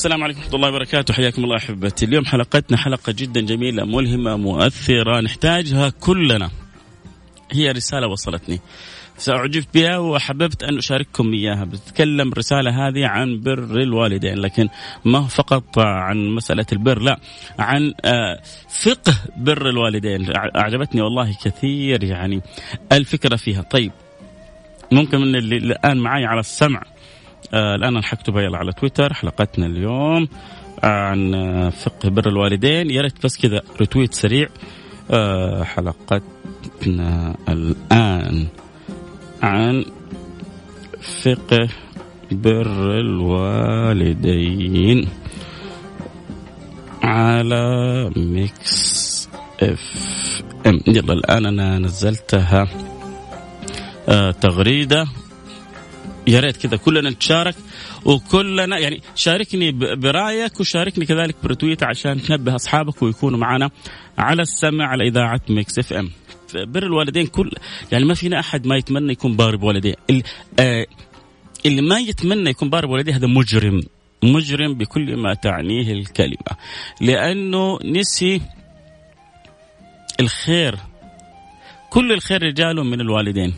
السلام عليكم ورحمة الله وبركاته. حياكم الله أحبتي. اليوم حلقتنا حلقة جدا جميلة ملهمة مؤثرة نحتاجها كلنا. هي رسالة وصلتني. سأعجبت بها وحببت أن أشارككم إياها. بتتكلم الرسالة هذه عن بر الوالدين لكن ما فقط عن مسألة البر لا عن آه، فقه بر الوالدين. أعجبتني والله كثير يعني الفكرة فيها. طيب ممكن من اللي الآن معي على السمع. آه الآن أنا حكتبها يلا على تويتر حلقتنا اليوم عن فقه بر الوالدين. يا ريت بس كذا retweet سريع. آه حلقتنا الآن عن فقه بر الوالدين على Mix FM. يلا الآن أنا نزلتها آه تغريدة. يا ريت كذا كلنا نتشارك وكلنا يعني شاركني برأيك وشاركني كذلك ب retweet عشان تنبه أصحابك ويكونوا معنا على السمع على إذاعة Mix FM بر الوالدين كل يعني ما فينا أحد ما يتمنى يكون بار بوالديه. اللي, آه اللي ما يتمنى يكون بار بوالديه هذا مجرم. مجرم بكل ما تعنيه الكلمة. لأنه نسي الخير. كل الخير رجاله من الوالدين.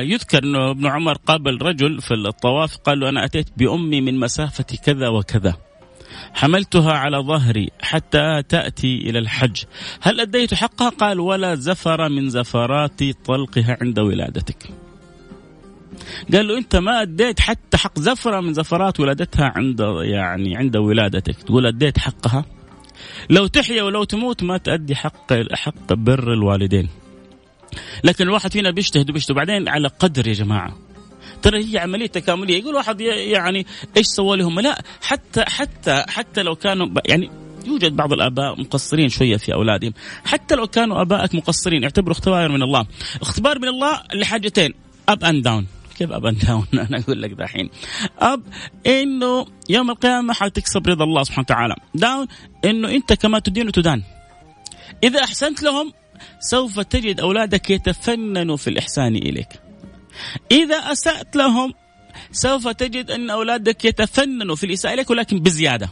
يذكر إنه ابن عمر قابل رجل في الطواف قال له أنا أتيت بأمي من مسافة كذا وكذا. حملتها على ظهري حتى تأتي إلى الحج. هل أديت حقها؟ قال ولا زفر من زفرات طلقها عند ولادتك. قال له أنت ما أديت حتى حق زفرة من زفرات ولادتها عند يعني عند ولادتك. تقول أديت حقها؟ لو تحيا ولو تموت ما تأدي حق حق بر الوالدين. لكن الواحد فينا بيجتهد وبيجتهد. وبعدين على قدر يا جماعة. ترى هي عملية تكاملية. يقول واحد يعني إيش سوى لهم؟ لا حتى حتى حتى لو كانوا يعني يوجد بعض الآباء مقصرين شوية في أولادهم. حتى لو كانوا آبائك مقصرين اعتبروا اختبار من الله. اختبار من الله لحاجتين. up and down كيف up and down أنا أقول لك دحين. up إنه يوم القيامة حتكسب رضا الله سبحانه وتعالى. داون إنه أنت كما تدين تدان إذا أحسنت لهم سوف تجد أولادك يتفننوا في الإحسان إليك. إذا أسأت لهم سوف تجد أن أولادك يتفننوا في الإساءة إليك ولكن بزيادة.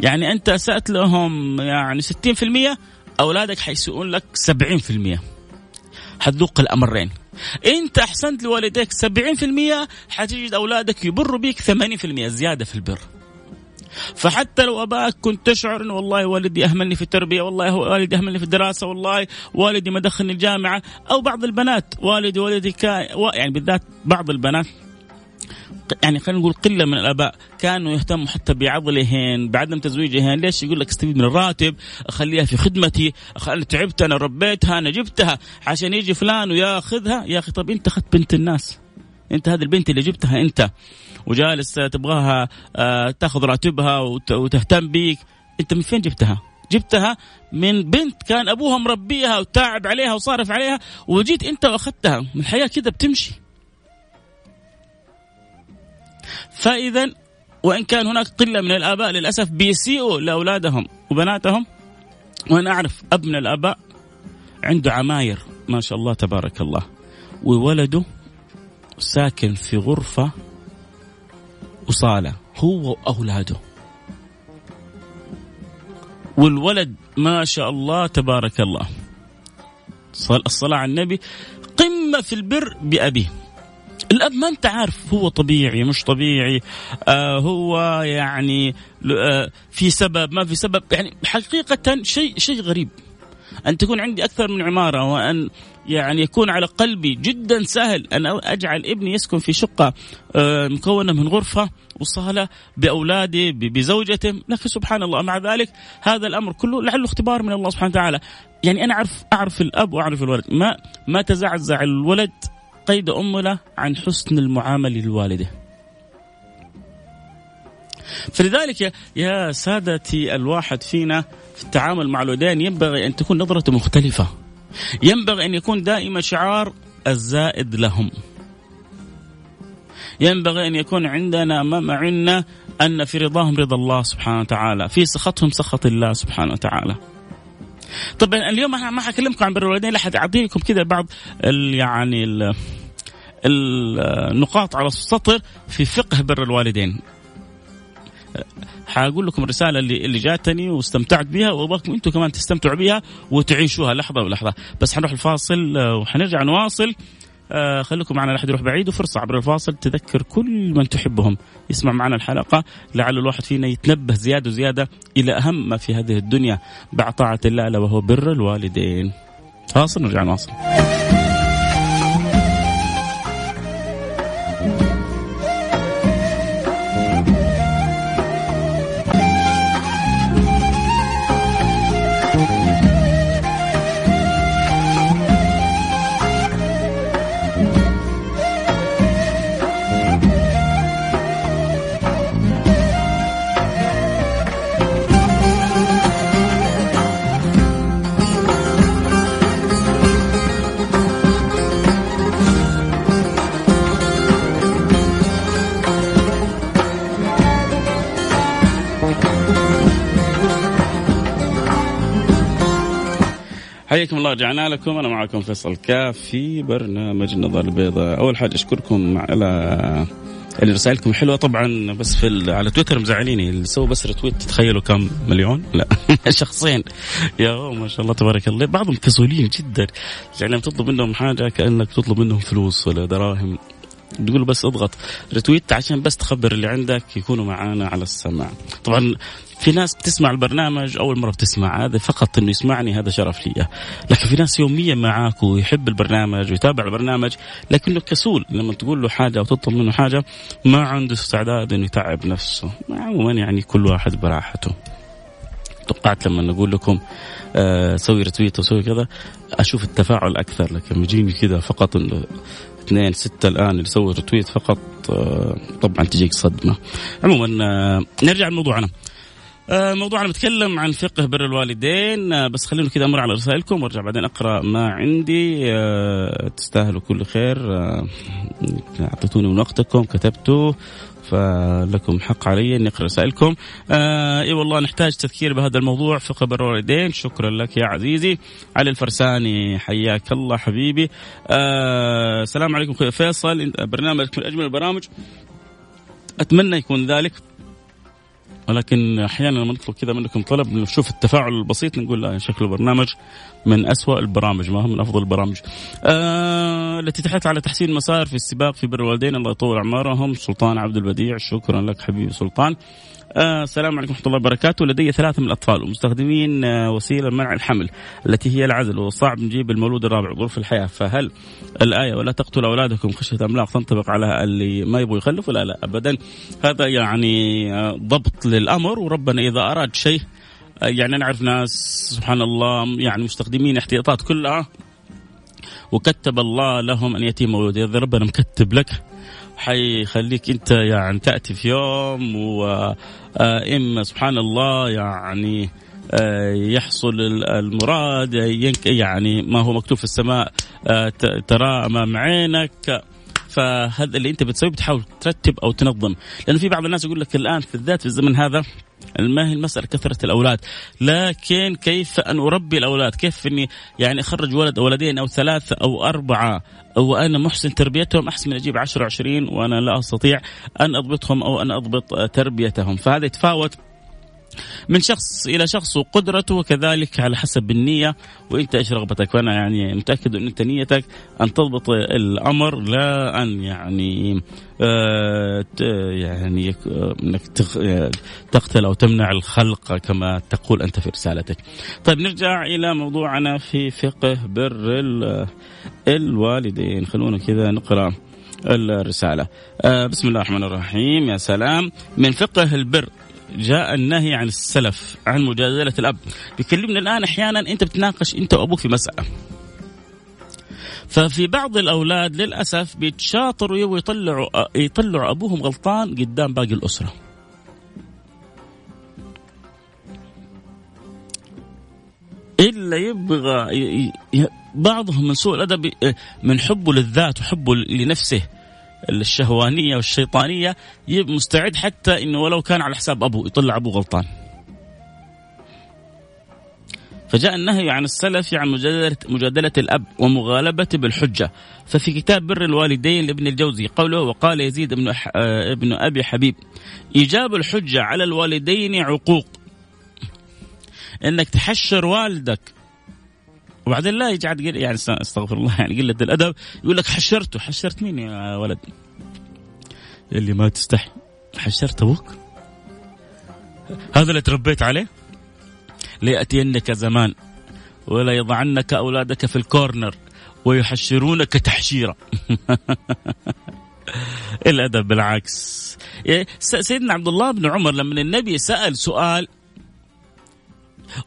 يعني أنت أسأت لهم يعني 60% أولادك حيسوءون لك 70% حتذوق الأمرين. أنت أحسنت لوالديك 70% حتجد أولادك يبروا بك 80% زيادة في البر. فحتى لو أباك كنت تشعر إنه والله والدي أهملني في التربية والله والدي أهملني في الدراسة والله والدي ما دخلني الجامعة أو بعض البنات والدي والدي كا يعني بالذات بعض البنات يعني خلينا نقول قلة من الآباء كانوا يهتموا حتى بعضلهن بعدم تزويجهن. ليش يقول لك استفيد من الراتب أخليها في خدمتي أنا تعبت أنا ربيتها أنا جبتها عشان يجي فلان وياخذها. يا أخي طب أنت أخذت بنت الناس. انت هذه البنت اللي جبتها انت وجالس تبغاها آه، تاخذ راتبها وتهتم بيك. انت من فين جبتها؟ جبتها من بنت كان أبوها مربيها وتعب عليها وصارف عليها وجيت انت وأخذتها. الحياة كذا بتمشي. فإذا وإن كان هناك قلة من الآباء للأسف بيسيئوا لأولادهم وبناتهم. وأنا أعرف أب من الآباء عنده عماير ما شاء الله تبارك الله. وولده ساكن في غرفة وصالة هو وأولاده. والولد ما شاء الله تبارك الله. الصلاة على النبي قمة في البر بأبيه. الأب ما أنت عارف هو طبيعي مش طبيعي آه هو يعني آه في سبب ما في سبب يعني حقيقة شيء شيء غريب. أن تكون عندي أكثر من عمارة وأن يعني يكون على قلبي جدا سهل أن أجعل ابني يسكن في شقة آه، مكونة من غرفة وصالة بأولاده بزوجته. لكن سبحان الله. مع ذلك هذا الأمر كله لعله اختبار من الله سبحانه وتعالى. يعني أنا اعرف أعرف الأب وأعرف الولد. ما ما تزعزع الولد قيد أمه عن حسن المعامله للوالدة. فلذلك يا سادتي الواحد فينا في التعامل مع الوالدين ينبغي أن تكون نظرته مختلفة. ينبغي أن يكون دائما شعار الزائد لهم. ينبغي أن يكون عندنا امام عنا أن في رضاهم رضا الله سبحانه وتعالى في سخطهم سخط الله سبحانه وتعالى. طبعا اليوم أنا ما حكلمكم عن بر الوالدين لا حاعطيكم كذا بعض ال يعني ال النقاط على السطر في فقه بر الوالدين. حاقول لكم الرسالة اللي اللي جاتني واستمتعت بها وابغاكم أنتم كمان تستمتعوا بها وتعيشوها لحظة بلحظه بس حنروح الفاصل آه، وحنرجع نواصل آه خليكم معنا لا أحد يروح بعيد وفرصة عبر الفاصل تذكر كل من تحبهم يسمع معنا الحلقة لعل الواحد فينا يتنبه زيادة وزيادة إلى أهم ما في هذه الدنيا بعد طاعه الله الا وهو بر الوالدين. فاصل نرجع نواصل. حياكم الله رجعنا لكم. أنا معكم فيصل كاف في برنامج النظر البيضاء. أول حاجة أشكركم على اللي رسائلكم حلوة طبعا بس في على تويتر مزعليني. اللي سووا بس رتويت تخيلوا كم مليون؟ لا شخصين. يا ما شاء الله تبارك الله. بعضهم كسولين جدا. يعني لما تطلب منهم حاجة كأنك تطلب منهم فلوس ولا دراهم. تقول بس اضغط ريتويت عشان بس تخبر اللي عندك يكونوا معانا على السماع. طبعا في ناس بتسمع البرنامج أول مرة بتسمع هذا فقط إنه يسمعني هذا شرف لي. لكن في ناس يوميا معاك ويحب البرنامج ويتابع البرنامج لكنه كسول. لما تقول له حاجة أو تطلب منه حاجة ما عنده استعداد إنه يتعب نفسه. عموما يعني كل واحد براحته. توقعت لما نقول لكم آه سوي رتويت وسوي كذا أشوف التفاعل أكثر. لكن يجيني كذا فقط اثنين ستة الآن اللي سووا رتويت فقط آه طبعا تجيك صدمة. عموما آه نرجع لموضوعنا. موضوعنا بتكلم عن فقه بر الوالدين آه، بس خلينا كذا أمر على رسائلكم وأرجع بعدين أقرأ ما عندي آه، تستاهلوا كل خير أعطيتوني من وقتكم كتبتوا فلكم حق علي أني أقرأ رسائلكم. آه إي والله نحتاج تذكير بهذا الموضوع فقه بر الوالدين، شكرا لك يا عزيزي. علي الفرساني حياك الله حبيبي. آه السلام عليكم فيصل برنامجك من اجمل البرامج. أتمنى يكون ذلك ولكن أحيانا لما نطلب كذا منكم طلب نشوف التفاعل البسيط نقول لا شكله برنامج من أسوأ البرامج ما هو من أفضل البرامج. آه التي تحث على تحسين مسار في السباق في بر الوالدين الله يطول أعمارهم سلطان عبد البديع شكرا لك حبيبي سلطان. آه السلام عليكم ورحمة الله وبركاته. لدي ثلاثة من الأطفال ومستخدمين آه وسيلة منع الحمل التي هي العزل وصعب نجيب المولود الرابع ظروف الحياة. فهل الآية ولا تقتلوا أولادكم خشية املاق تنطبق على اللي ما يبغوا يخلفوا؟ لا لا ابدا. هذا يعني آه ضبط للأمر. وربنا إذا أراد شيء يعني نعرف ناس سبحان الله يعني مستخدمين احتياطات كلها وكتب الله لهم أن يتيم مولود إذا ربنا مكتب لك حيخليك انت يعني تأتي في يوم واما سبحان الله يعني آه، يحصل المراد يعني ما هو مكتوب في السماء آه، ترى أمام عينك. فهذا اللي انت بتسويه بتحاول ترتب أو تنظم. لأنه في بعض الناس يقول لك الآن في الذات في الزمن هذا ما هي المسألة كثرة الأولاد. لكن كيف أن أربي الأولاد؟ كيف أني يعني أخرج ولد أو ولدين أو ثلاثة أو أربعة؟ وأنا محسن تربيتهم أحسن من أجيب عشرة وعشرين وأنا لا أستطيع أن أضبطهم أو أن أضبط تربيتهم. فهذا يتفاوت من شخص إلى شخص وقدرته وكذلك على حسب النية وإنت إيش رغبتك؟ فانا يعني متأكد إن أنت نيتك أن تضبط الأمر لا أن يعني آه يعني إنك تقتل أو تمنع الخلق كما تقول أنت في رسالتك. طيب نرجع إلى موضوعنا في فقه بر الوالدين. خلونا كذا نقرأ الرسالة. آه بسم الله الرحمن الرحيم. يا سلام. من فقه البر جاء النهي عن السلف عن مجادلة الأب. بيكلمنا الآن أحيانا أنت بتناقش أنت وأبوك في مسألة. ففي بعض الأولاد للأسف بيتشاطروا ويطلعوا يطلعوا أبوهم غلطان قدام باقي الأسرة. إلا يبغى بعضهم من سوء الأدب من حبه للذات وحبه لنفسه. الشهوانية والشيطانية مستعد حتى إنه ولو كان على حساب أبوه يطلع أبوه غلطان. فجاء النهي عن السلف عن مجادلة, مجادلة الأب ومغالبته بالحجة ففي كتاب بر الوالدين لابن الجوزي قوله وقال يزيد ابن, آه، ابن أبي حبيب إيجاب الحجة على الوالدين عقوق إنك تحشر والدك وبعدين لا يجعل يعني استغفر الله يعني قلة الأدب يقول لك حشرته حشرت مين يا ولد؟ اللي ما تستحي حشرت أبوك؟ هذا اللي تربيت عليه؟ ليأتينك زمان ولا يضعنك أولادك في الكورنر ويحشرونك تحشيرا الأدب بالعكس إيه، سيدنا عبد الله بن عمر لما النبي سأل سؤال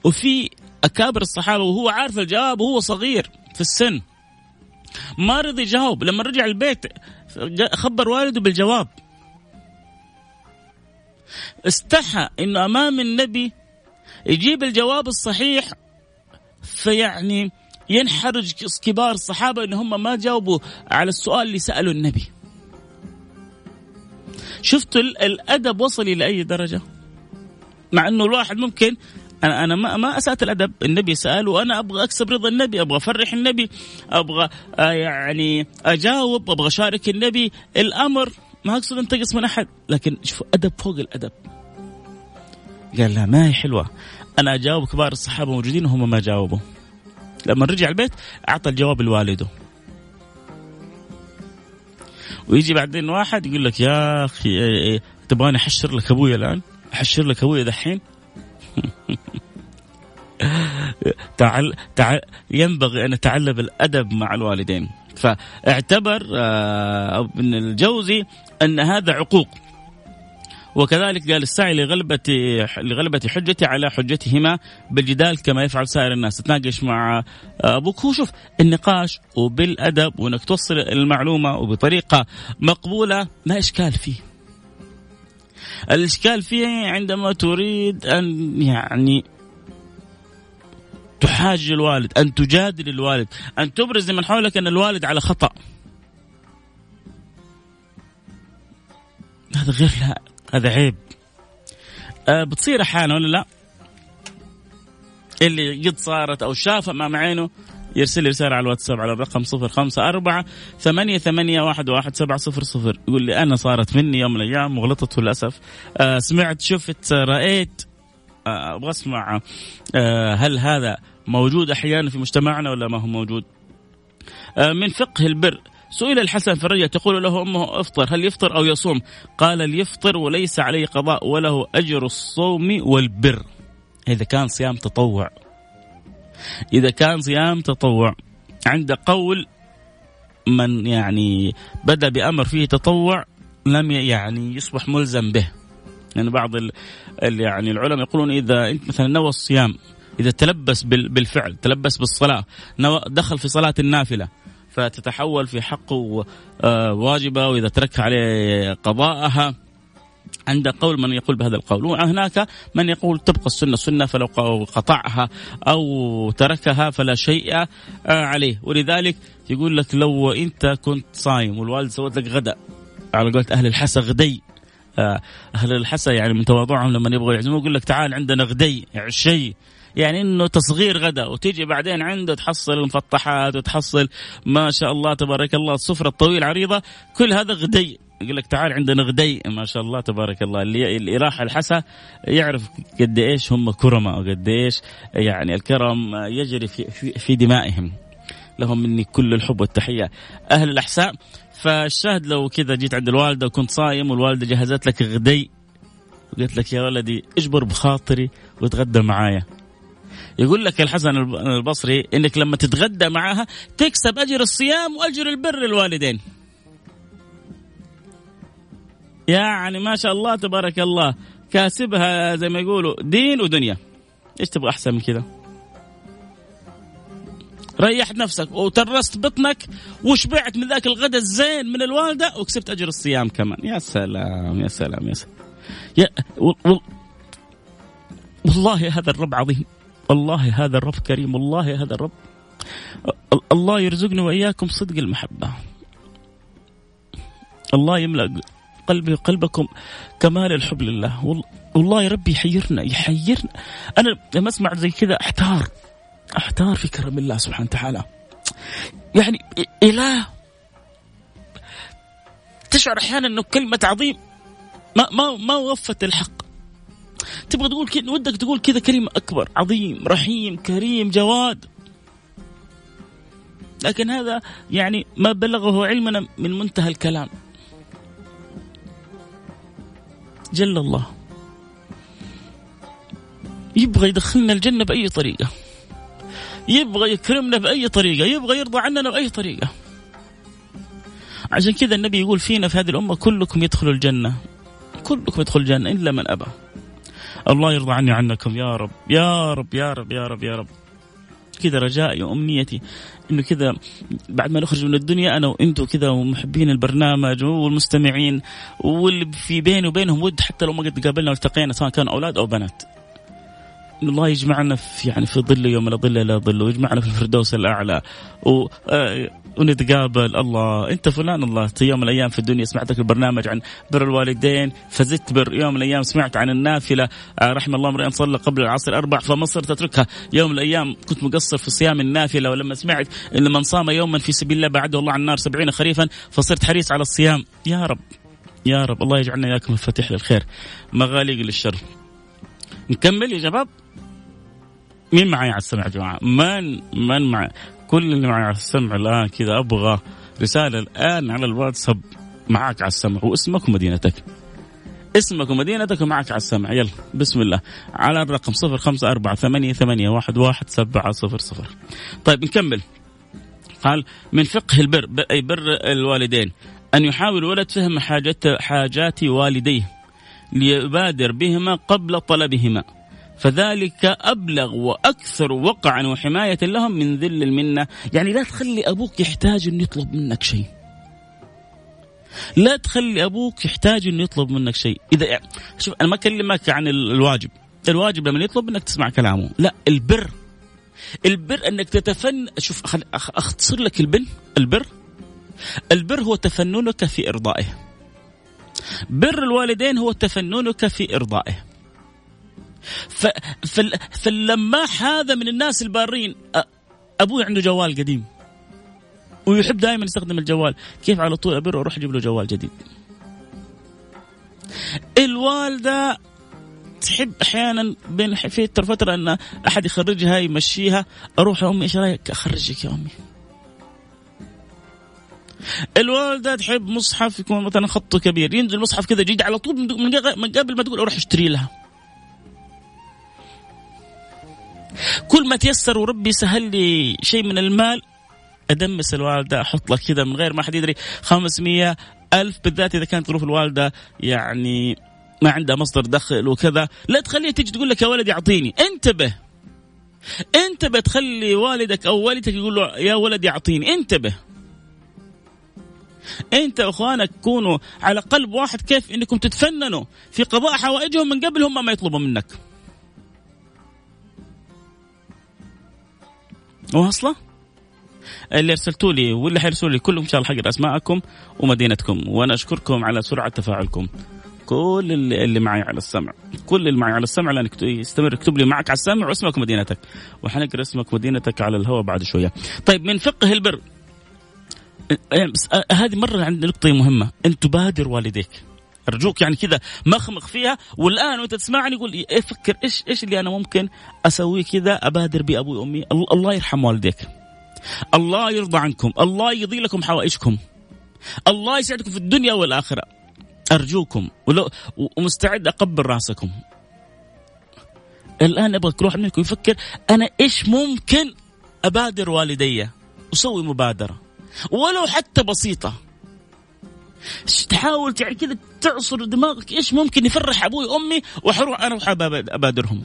وفي أكابر الصحابة وهو عارف الجواب وهو صغير في السن. ما رضي يجاوب. لما رجع البيت خبر والده بالجواب. استحى إنه أمام النبي يجيب الجواب الصحيح فيعني ينحرج كبار الصحابة إن هم ما جاوبوا على السؤال اللي سأله النبي. شفتوا الأدب وصل إلى أي درجة؟ مع إنه الواحد ممكن أنا أنا ما ما أسأت الأدب. النبي سال وأنا أبغى أكسب رضا النبي أبغى أفرح النبي أبغى آه يعني أجاوب أبغى أشارك النبي. الأمر ما أقصد انتقص من أحد لكن شوف أدب فوق الأدب. قال لا ما هي حلوة. أنا أجاوب كبار الصحابة موجودين وهم ما جاوبوا. لما رجع البيت أعطى الجواب لوالده ويجي بعدين واحد يقول لك يا أخي إيه، إيه، تبغاني أحشر لك ابويا الآن؟ أحشر لك ابويا دحين تعال تعال ينبغي أن نتعلم الأدب مع الوالدين. فاعتبر آه، ابن الجوزي أن هذا عقوق. وكذلك قال السعي لغلبة لغلبة حجتي على حجتهما بالجدال كما يفعل سائر الناس. تتناقش مع أبوك. هو شوف النقاش وبالأدب وأنك توصل المعلومة وبطريقة مقبولة ما إشكال فيه. الإشكال فيه عندما تريد أن يعني تحاج الوالد أن تجادل الوالد أن تبرز لمن حولك أن الوالد على خطأ. هذا غير لا هذا عيب. أه بتصير أحيانا ولا لا؟ اللي قد صارت أو شاف أمام عينه يرسل لي رسالة على الواتساب على الرقم صفر خمسة أربعة ثمانية ثمانية واحد واحد سبعة صفر صفر. يقول لي أنا صارت مني يوم من الأيام وغلطت للأسف. آه سمعت شفت رأيت أبغى أسمع آه هل هذا موجود أحيانا في مجتمعنا ولا ما هو موجود؟ آه من فقه البر سئل الحسن فرية تقول له أمه أفطر هل يفطر أو يصوم؟ قال ليفطر وليس عليه قضاء وله أجر الصوم والبر. إذا كان صيام تطوع. إذا كان صيام تطوع. عند قول من يعني بدأ بأمر فيه تطوع لم يعني يصبح ملزم به. يعني بعض ال يعني العلماء يقولون إذا أنت مثلا نوى الصيام إذا تلبس بالفعل تلبس بالصلاة دخل في صلاة النافلة فتتحول في حقه آه، واجبة وإذا ترك عليه قضاءها. عند قول من يقول بهذا القول. وهناك من يقول تبقى السنة سنة فلو قطعها أو تركها فلا شيء آه، عليه. ولذلك يقول لك لو أنت كنت صايم والوالد سوت لك غداء على قولة أهل الحسا غدي. آه، أهل الحسا يعني من تواضعهم لما يبغوا يعزموا يقول لك تعال عندنا غدي عشي يعني إنه تصغير غدا وتيجي بعدين عنده تحصل المفطحات وتحصل ما شاء الله تبارك الله السفرة الطويلة عريضة كل هذا غدي. يقول لك تعال عندنا غدي ما شاء الله تبارك الله. اللي اللي راح الحسا يعرف قد إيش هم كرماء وقد إيش يعني الكرم يجري في, في, في دمائهم. لهم مني كل الحب والتحية. أهل الأحساء فالشاهد لو كذا جيت عند الوالدة وكنت صايم والوالدة جهزت لك غدي وقلت لك يا ولدي اجبر بخاطري وتغدى معايا. يقول لك الحسن البصري إنك لما تتغدى معها تكسب أجر الصيام وأجر البر للوالدين. يعني ما شاء الله تبارك الله كاسبها زي ما يقولوا دين ودنيا. إيش تبغى أحسن من كذا؟ ريحت نفسك وترست بطنك وشبعت من ذاك الغداء الزين من الوالدة وكسبت أجر الصيام كمان. يا سلام يا سلام يا سلام. يا. والله هذا الرب عظيم. والله هذا الرب كريم. والله هذا الرب. الله يرزقني وإياكم صدق المحبة. الله يملأ قلبي وقلبكم كمال الحب لله. والله ربي يحيرنا يحيرنا. أنا لما أسمع زي كذا أحتار. أحتار في كرم الله سبحانه وتعالى. يعني إله. تشعر أحيانا إنه كلمة عظيم. ما ما ما وفت الحق. تبغى تقول كذا ودك تقول كذا كلمة أكبر. عظيم رحيم كريم جواد. لكن هذا يعني ما بلغه علمنا من منتهى الكلام. جل الله. يبغى يدخلنا الجنة بأي طريقة. يبغى يكرمنا بأي طريقة يبغى يرضى عننا بأي طريقة. عشان كذا النبي يقول فينا في هذه الأمة كلكم يدخل الجنة. كلكم يدخل الجنة إلا من أبى. الله يرضى عني عنكم يا رب يا رب يا رب يا رب يا رب. كذا رجائي وأمنيتي. إنه كذا بعد ما نخرج من الدنيا أنا وأنتم كذا ومحبين البرنامج والمستمعين واللي في بيني وبينهم ود حتى لو ما قد قابلنا والتقينا سواء كانوا أولاد أو بنات. الله يجمعنا في يعني في ظل يوم لا ظل الا ظل ويجمعنا في الفردوس الأعلى. و آه، ونتقابل. الله أنت فلان الله يوم من الأيام في الدنيا سمعتك البرنامج عن بر الوالدين فزدت بر يوم من الأيام سمعت عن النافلة. آه، رحم الله امرئ صلى قبل العصر أربع فما صرت اتركها يوم من الأيام. كنت مقصر في صيام النافلة ولما سمعت إن من صام يوما في سبيل الله بعده الله عن النار سبعين خريفا فصرت حريص على الصيام. يا رب يا رب الله يجعلنا إياكم مفاتيح للخير. مغاليق للشر. نكمل يا شباب؟ مين معي على السمع يا جماعة؟ من من معي؟ كل اللي معي على السمع الآن كذا أبغى رسالة الآن على الواتساب معك على السمع واسمك ومدينتك. اسمك ومدينتك ومعك على السمع يلا بسم الله على الرقم صفر خمسة أربعة ثمانية, ثمانية واحد, واحد سبعة صفر صفر طيب نكمل قال من فقه البر أي بر الوالدين أن يحاول الولد فهم حاجات حاجات والديه ليبادر بهما قبل طلبهما فذلك أبلغ وأكثر وقعا وحماية لهم من ذل المنة. يعني لا تخلي أبوك يحتاج أن يطلب منك شيء. لا تخلي أبوك يحتاج أن يطلب منك شيء. إذا شوف أنا ما أكلمك عن الواجب. الواجب لما يطلب منك تسمع كلامه. لا البر. البر إنك تتفن. شوف أختصر لك البن. البر. البر هو تفننك في إرضائه. بر الوالدين هو تفننك في. فال... فاللماح هذا من الناس البارين أبوي عنده جوال قديم. ويحب دائما يستخدم الجوال. كيف على طول ابر وأروح أجيب له جوال جديد؟ الوالدة تحب أحيانا بين في فتره أن أحد يخرجها يمشيها. أروح أمي إيش رأيك؟ أخرجك يا أمي. الوالدة تحب مصحف يكون مثلا خطه كبير. ينزل مصحف كذا جديد على طول من قبل ما تقول أروح أشتري لها. كل ما تيسر وربي سهل لي شيء من المال أدمس الوالدة أحط لك كذا من غير ما حد يدري 500 ألف بالذات إذا كانت ظروف الوالدة يعني ما عندها مصدر دخل وكذا. لا تخليها تيجي تقول لك يا ولدي أعطيني انتبه انتبه تخلي والدك أو والدتك يقول له يا ولدي أعطيني انتبه. أنت وإخوانك كونوا على قلب واحد كيف إنكم تتفننوا في قضاء حوائجهم من قبل هم ما يطلبوا منك. واصلة؟ اللي ارسلتوا لي واللي حيرسلوا لي كلهم إن شاء الله حقرأ أسماءكم ومدينتكم وأنا أشكركم على سرعة تفاعلكم. كل اللي, اللي معي على السمع كل اللي معي على السمع لأنك يستمر اكتب لي معك على السمع واسمك ومدينتك. وحنقرأ اسمك ومدينتك على الهواء بعد شوية. طيب من فقه البر هذه مرة عندنا نقطة مهمة. أن تبادر والديك. أرجوك يعني كذا مخمخ فيها. والآن وأنت تسمعني قول إيه فكر إيش إيش اللي أنا ممكن أسويه كذا أبادر بابوي وأمي؟ الله يرحم والديك. الله يرضى عنكم الله يضي لكم حوائجكم. الله يسعدكم في الدنيا والآخرة. أرجوكم ولو ومستعد أقبل رأسكم. الآن أبغى كل واحد منكم يفكر أنا إيش ممكن أبادر والدي؟ أسوي مبادرة. ولو حتى بسيطة. تحاول يعني كذا تعصر دماغك؟ إيش ممكن يفرح أبوي وأمي وحروح أنا أبادرهم؟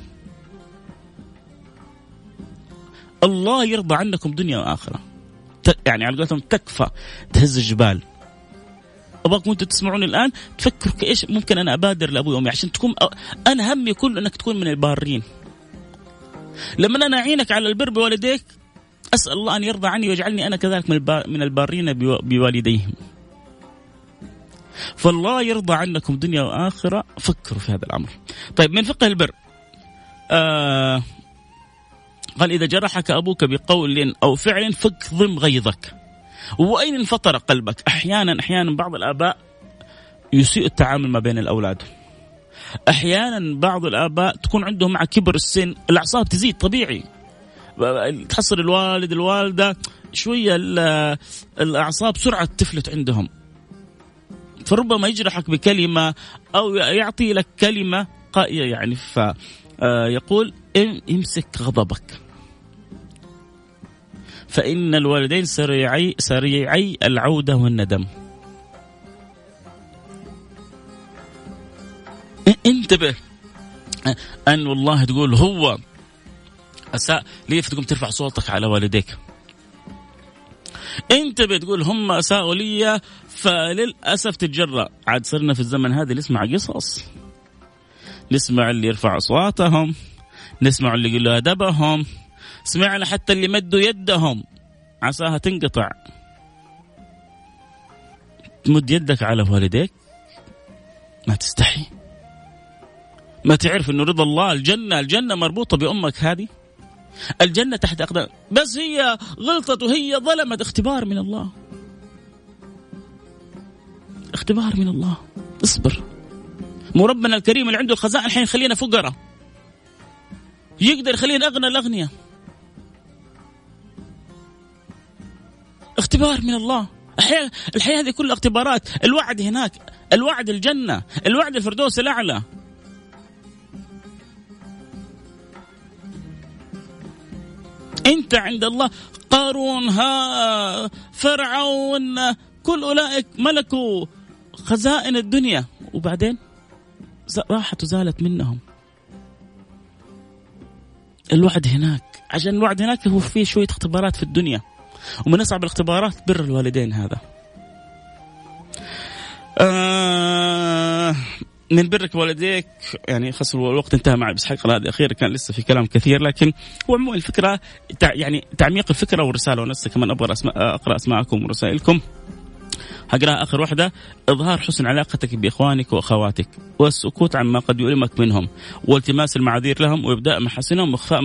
الله يرضى عنكم دنيا وآخرة. يعني على قولتهم تكفى تهز الجبال. ابغاكم أنتم تسمعوني الآن تفكروا إيش ممكن أنا أبادر لأبوي وأمي عشان تكون أنا همي كله إنك تكون من البارين. لما أنا أعينك على البر بوالديك أسأل الله أن يرضى عني ويجعلني أنا كذلك من البارين بوالديهم. فالله يرضى عنكم دنيا وآخرة فكروا في هذا الأمر. طيب من فقه البر. آه قال إذا جرحك أبوك بقول أو فعل فاكظم غيظك. واين انفطر قلبك أحيانا أحيانا بعض الآباء يسيء التعامل ما بين الأولاد. أحيانا بعض الآباء تكون عندهم مع كبر السن الأعصاب تزيد طبيعي. تحصل الوالد الوالدة شوية الأعصاب سرعة تفلت عندهم. فربما يجرحك بكلمة أو يعطي لك كلمة يعني. فيقول امسك غضبك. فإن الوالدين سريعي سريعي العودة والندم. انتبه. أن والله تقول هو أساء ليش تقوم ترفع صوتك على والديك؟ انتبه تقول هم أساءوا لي فللأسف تتجرأ. عاد صرنا في الزمن هذا نسمع قصص. نسمع اللي يرفع أصواتهم نسمع اللي يقول أدبهم سمعنا حتى اللي مدوا يدهم. عساها تنقطع. تمد يدك على والديك؟ ما تستحي. ما تعرف إنه رضا الله الجنة الجنة مربوطة بأمك هذه؟ الجنة تحت أقدام. بس هي غلطت وهي ظلمت. اختبار من الله. اختبار من الله. اصبر. مو ربنا الكريم اللي عنده الخزائن الحين يخلينا فقراء يقدر يخلينا أغنى الأغنياء. اختبار من الله. الحياة, الحياة هذه كلها اختبارات. الوعد هناك. الوعد الجنة. الوعد الفردوس الأعلى. أنت عند الله قارون ها فرعون كل أولئك ملكوا خزائن الدنيا. وبعدين راحت وزالت منهم. الوعد هناك. عشان الوعد هناك هو فيه شوية اختبارات في الدنيا. ومن أصعب الاختبارات بر الوالدين هذا. آه من برك والديك يعني خاصة الوقت انتهى معي بس حلقة هذه أخيرة كان لسه في كلام كثير لكن هو عموما الفكرة يعني تعميق الفكرة والرسالة ونفسي كمان أبغى أسماء أقرأ أسماءكم ورسائلكم. حقراها آخر واحدة إظهار حسن علاقتك بإخوانك وأخواتك والسكوت عما قد يؤلمك منهم والتماس المعاذير لهم وإبداء محاسنهم وإخفاء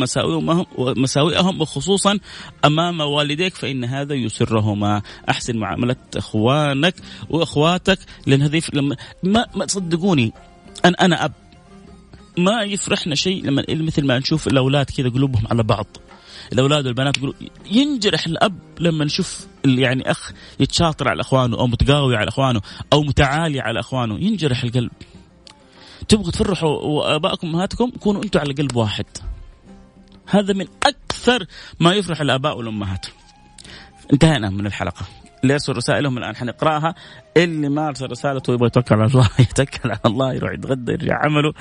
مساوئهم وخصوصا أمام والديك فإن هذا يسرهما. أحسن معامله إخوانك وأخواتك لأن هذه لما ما, تصدقوني. أنا أنا أب. ما يفرحنا شيء لما مثل ما نشوف الأولاد كذا قلوبهم على بعض. الأولاد والبنات يقولوا ينجرح الأب لما نشوف يعني أخ يتشاطر على إخوانه أو متقاوي على إخوانه أو متعالي على إخوانه ينجرح القلب. تبغوا تفرحوا ابائكم وأمهاتكم كونوا أنتم على قلب واحد. هذا من أكثر ما يفرح الآباء والأمهات. انتهينا من الحلقة. اللي يرسل رسائلهم الآن. حنقرأها. اللي ما أرسل رسالته يبغى يتوكل على الله يتكل على الله يروح يتغدى يرجع عمله.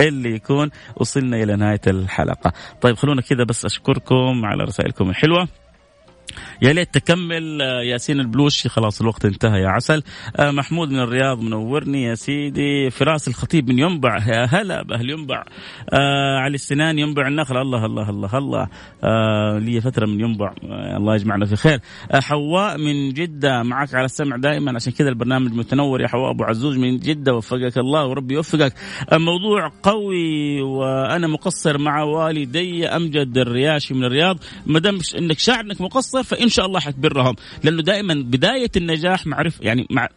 اللي يكون وصلنا إلى نهاية الحلقة. طيب خلونا كذا بس أشكركم على رسائلكم الحلوة. يا ليت تكمل آه، ياسين البلوشي خلاص الوقت انتهى يا عسل. آه، محمود من الرياض منورني. يا سيدي فراس الخطيب من ينبع. يا هلا بأهل ينبع. آه علي السنان ينبع النخل. الله الله الله الله. لي فترة من ينبع. الله يجمعنا في خير. حواء من جدة. معك على السمع دائما. عشان كذا البرنامج متنور يا حواء أبو عزوز من جدة. وفقك الله وربي يوفقك. موضوع قوي وأنا مقصر مع والدي. أمجد الرياشي من الرياض. ما دام إنك شاعر إنك مقصر مقصر فإن شاء الله حتبرهم. لأنه دائما بداية النجاح معرفه يعني مع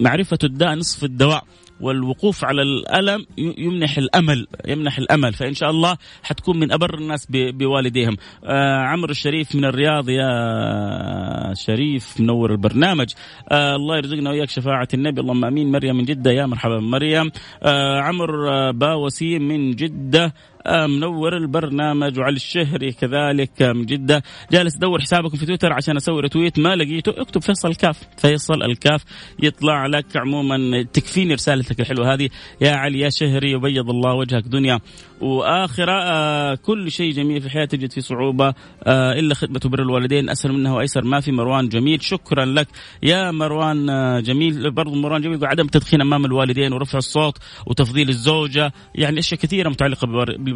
معرفة الداء نصف الدواء والوقوف على الألم يمنح الأمل يمنح الأمل. فإن شاء الله حتكون من أبر الناس بوالديهم. آه عمرو الشريف من الرياض يا شريف منور البرنامج. آه الله يرزقنا وياك شفاعة النبي. اللهم آمين. مريم من جدة يا مرحبا مريم آه عمرو آه، باوسيم من جدة. منور البرنامج وعلي الشهري كذلك من جدة. جالس ادور حسابكم في تويتر عشان أسوي رتويت ما لقيته. اكتب فيصل الكاف فيصل الكاف. يطلع لك عموما تكفيني رسالتك الحلوة هذه. يا علي يا شهري وبيض الله وجهك دنيا. واخره آه كل شيء جميل في الحياة تجد فيه صعوبة آه إلا خدمة بر الوالدين. اسهل منها وأيسر. ما في مروان جميل. شكرا لك. يا مروان آه جميل. برضو مروان جميل. عدم التدخين أمام الوالدين ورفع الصوت وتفضيل الزوجة. يعني أشياء كثيرة متعلقة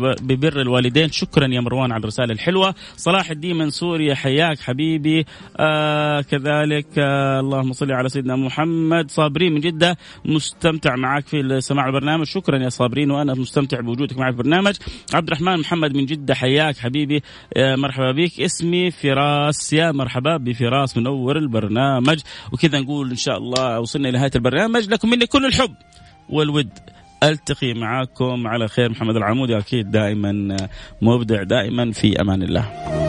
ببر الوالدين. شكرا يا مروان على الرسالة الحلوة. صلاح الدين من سوريا حياك حبيبي. آه كذلك آه اللهم صل على سيدنا محمد. صابرين من جدة مستمتع معك في سماع البرنامج. شكرا يا صابرين وأنا مستمتع بوجودك معي في البرنامج. عبد الرحمن محمد من جدة حياك حبيبي. آه مرحبا بك. اسمي فراس. يا مرحبا بفراس منور البرنامج. وكذا نقول إن شاء الله وصلنا إلى نهايه البرنامج. لكم مني كل الحب والود. ألتقي معاكم على خير محمد العمودي أكيد دائما مبدع دائما في أمان الله.